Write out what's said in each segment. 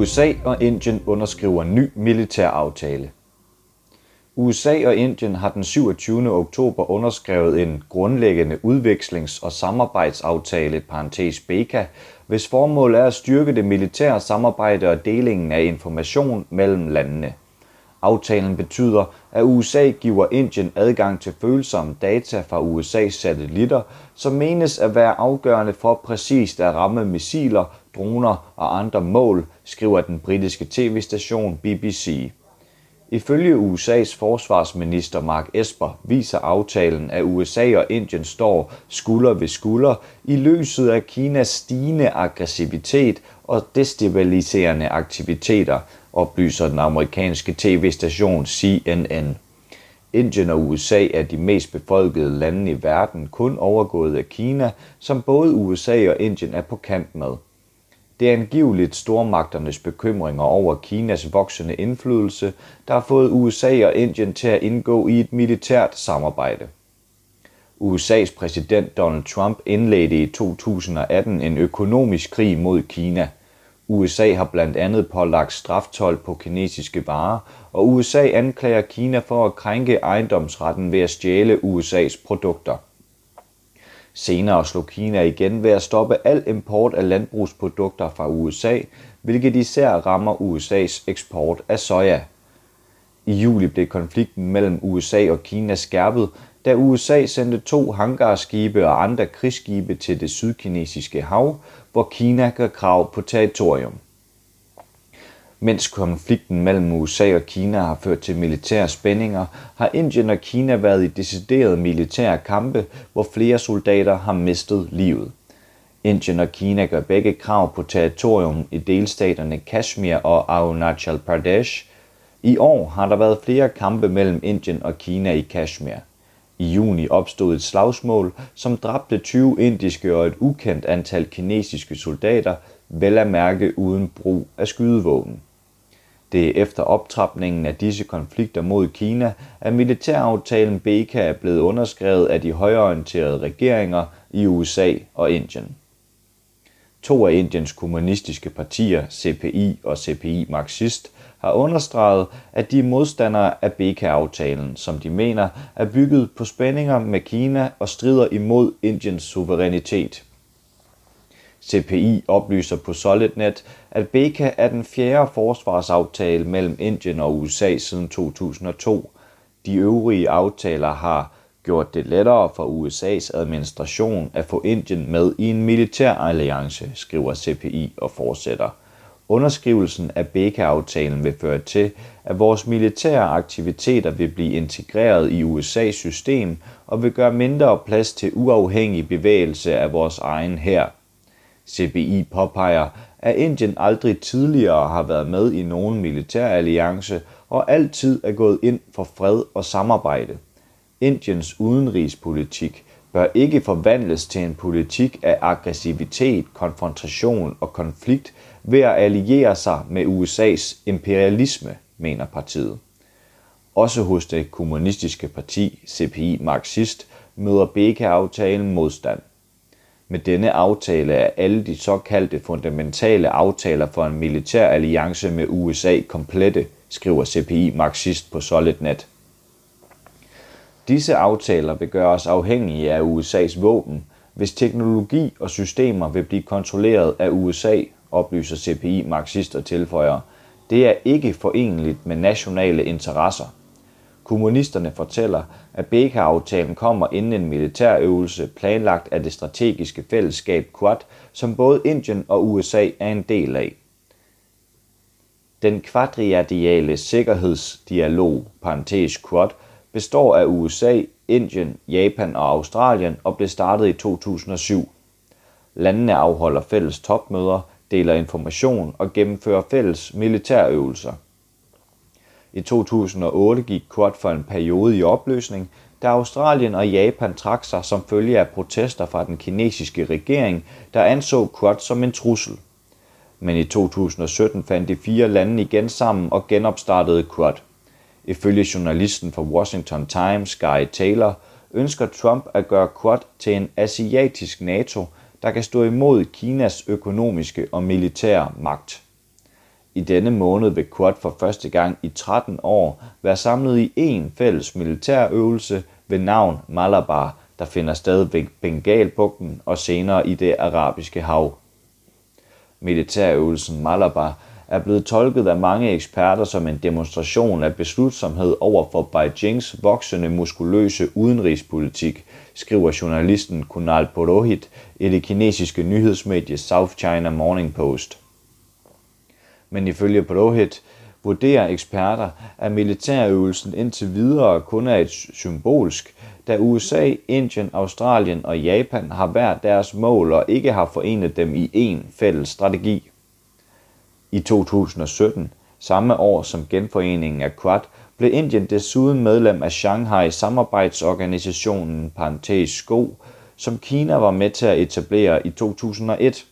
USA og Indien underskriver ny militæraftale. USA og Indien har den 27. oktober underskrevet en grundlæggende udvekslings- og samarbejdsaftale parentes BECA, hvis formål er at styrke det militære samarbejde og delingen af information mellem landene. Aftalen betyder, at USA giver Indien adgang til følsomme data fra USA's satellitter, som menes at være afgørende for præcist at ramme missiler, droner og andre mål, skriver den britiske tv-station BBC. Ifølge USA's forsvarsminister Mark Esper viser aftalen, at USA og Indien står skulder ved skulder i lyset af Kinas stigende aggressivitet og destabiliserende aktiviteter, oplyser den amerikanske tv-station CNN. Indien og USA er de mest befolkede lande i verden, kun overgået af Kina, som både USA og Indien er på kant med. Det er angiveligt stormagternes bekymringer over Kinas voksende indflydelse, der har fået USA og Indien til at indgå i et militært samarbejde. USA's præsident Donald Trump indledte i 2018 en økonomisk krig mod Kina. USA har blandt andet pålagt straftold på kinesiske varer, og USA anklager Kina for at krænke ejendomsretten ved at stjæle USA's produkter. Senere slog Kina igen ved at stoppe al import af landbrugsprodukter fra USA, hvilket især rammer USA's eksport af soja. I juli blev konflikten mellem USA og Kina skærpet, da USA sendte to hangarskibe og andre krigsskibe til det sydkinesiske hav, hvor Kina gør krav på territorium. Mens konflikten mellem USA og Kina har ført til militære spændinger, har Indien og Kina været i deciderede militære kampe, hvor flere soldater har mistet livet. Indien og Kina gør begge krav på territorium i delstaterne Kashmir og Arunachal Pradesh. I år har der været flere kampe mellem Indien og Kina i Kashmir. I juni opstod et slagsmål, som dræbte 20 indiske og et ukendt antal kinesiske soldater, vel at mærke uden brug af skydevåben. Det er efter optrapningen af disse konflikter mod Kina, at militæraftalen BECA er blevet underskrevet af de højorienterede regeringer i USA og Indien. To af Indiens kommunistiske partier, CPI og CPI Marxist, har understreget, at de er modstandere af BK-aftalen, som de mener er bygget på spændinger med Kina og strider imod Indiens suverænitet. CPI oplyser på SolidNet, at BECA er den fjerde forsvarsaftale mellem Indien og USA siden 2002. De øvrige aftaler har gjort det lettere for USA's administration at få Indien med i en militær alliance, skriver CPI og fortsætter. Underskrivelsen af BECA-aftalen vil føre til, at vores militære aktiviteter vil blive integreret i USA's system og vil gøre mindre plads til uafhængig bevægelse af vores egen her. CBI påpeger, at Indien aldrig tidligere har været med i nogen militær alliance og altid er gået ind for fred og samarbejde. Indiens udenrigspolitik bør ikke forvandles til en politik af aggressivitet, konfrontation og konflikt ved at alliere sig med USA's imperialisme, mener partiet. Også hos det kommunistiske parti CPI Marxist møder BK-aftalen modstand. Med denne aftale er alle de såkaldte fundamentale aftaler for en militær alliance med USA komplette, skriver CPI Marxist på SolidNet. Disse aftaler vil gøre os afhængige af USA's våben, hvis teknologi og systemer vil blive kontrolleret af USA, oplyser CPI Marxist og tilføjer. Det er ikke forenligt med nationale interesser. Kommunisterne fortæller, at Beka-aftalen kommer inden en militærøvelse planlagt af det strategiske fællesskab Quad, som både Indien og USA er en del af. Den kvadriadiale sikkerhedsdialog, parentes Quad, består af USA, Indien, Japan og Australien og blev startet i 2007. Landene afholder fælles topmøder, deler information og gennemfører fælles militærøvelser. I 2008 gik Quad for en periode i opløsning, da Australien og Japan trak sig som følge af protester fra den kinesiske regering, der anså Quad som en trussel. Men i 2017 fandt de fire lande igen sammen og genopstartede Quad. Ifølge journalisten for Washington Times, Guy Taylor, ønsker Trump at gøre Quad til en asiatisk NATO, der kan stå imod Kinas økonomiske og militære magt. I denne måned vil Quad for første gang i 13 år være samlet i én fælles militærøvelse ved navn Malabar, der finder sted ved Bengalbugten og senere i det arabiske hav. Militærøvelsen Malabar er blevet tolket af mange eksperter som en demonstration af beslutsomhed over for Beijings voksende muskuløse udenrigspolitik, skriver journalisten Kunal Purohit i det kinesiske nyhedsmedie South China Morning Post. Men ifølge Purohit vurderer eksperter, at militærøvelsen indtil videre kun er et symbolsk, da USA, Indien, Australien og Japan har hver deres mål og ikke har forenet dem i én fælles strategi. I 2017, samme år som genforeningen af Quad, blev Indien desuden medlem af Shanghai samarbejdsorganisationen Parenthes SKO, som Kina var med til at etablere i 2001.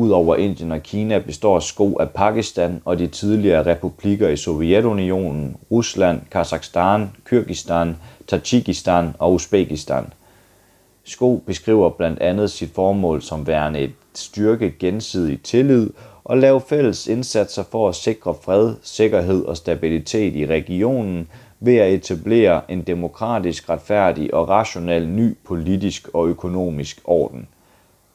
Udover Indien og Kina består SKO af Pakistan og de tidligere republikker i Sovjetunionen, Rusland, Kazakhstan, Kyrgyzstan, Tajikistan og Uzbekistan. SKO beskriver blandt andet sit formål som værende et styrke gensidig tillid og lave fælles indsatser for at sikre fred, sikkerhed og stabilitet i regionen ved at etablere en demokratisk, retfærdig og rationel ny politisk og økonomisk orden.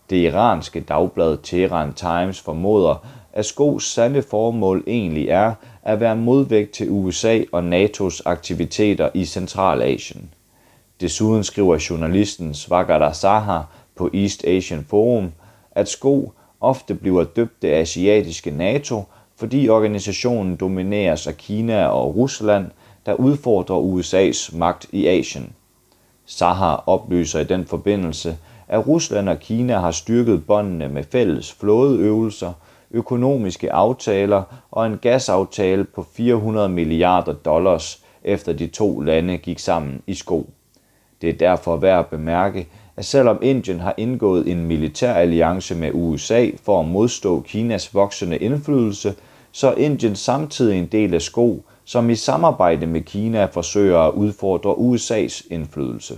Det iranske dagblad Tehran Times formoder, at Skos sande formål egentlig er at være modvægt til USA og NATO's aktiviteter i Centralasien. Desuden skriver journalisten Svagada Saha på East Asian Forum, at Sko ofte bliver døbt det asiatiske NATO, fordi organisationen domineres af Kina og Rusland, der udfordrer USA's magt i Asien. Sahar oplyser i den forbindelse, at Rusland og Kina har styrket båndene med fælles flådeøvelser, økonomiske aftaler og en gasaftale på 400 milliarder dollars, efter de to lande gik sammen i sko. Det er derfor værd at bemærke, at selvom Indien har indgået en militær alliance med USA for at modstå Kinas voksende indflydelse, så er Indien samtidig en del af sko, som i samarbejde med Kina forsøger at udfordre USA's indflydelse.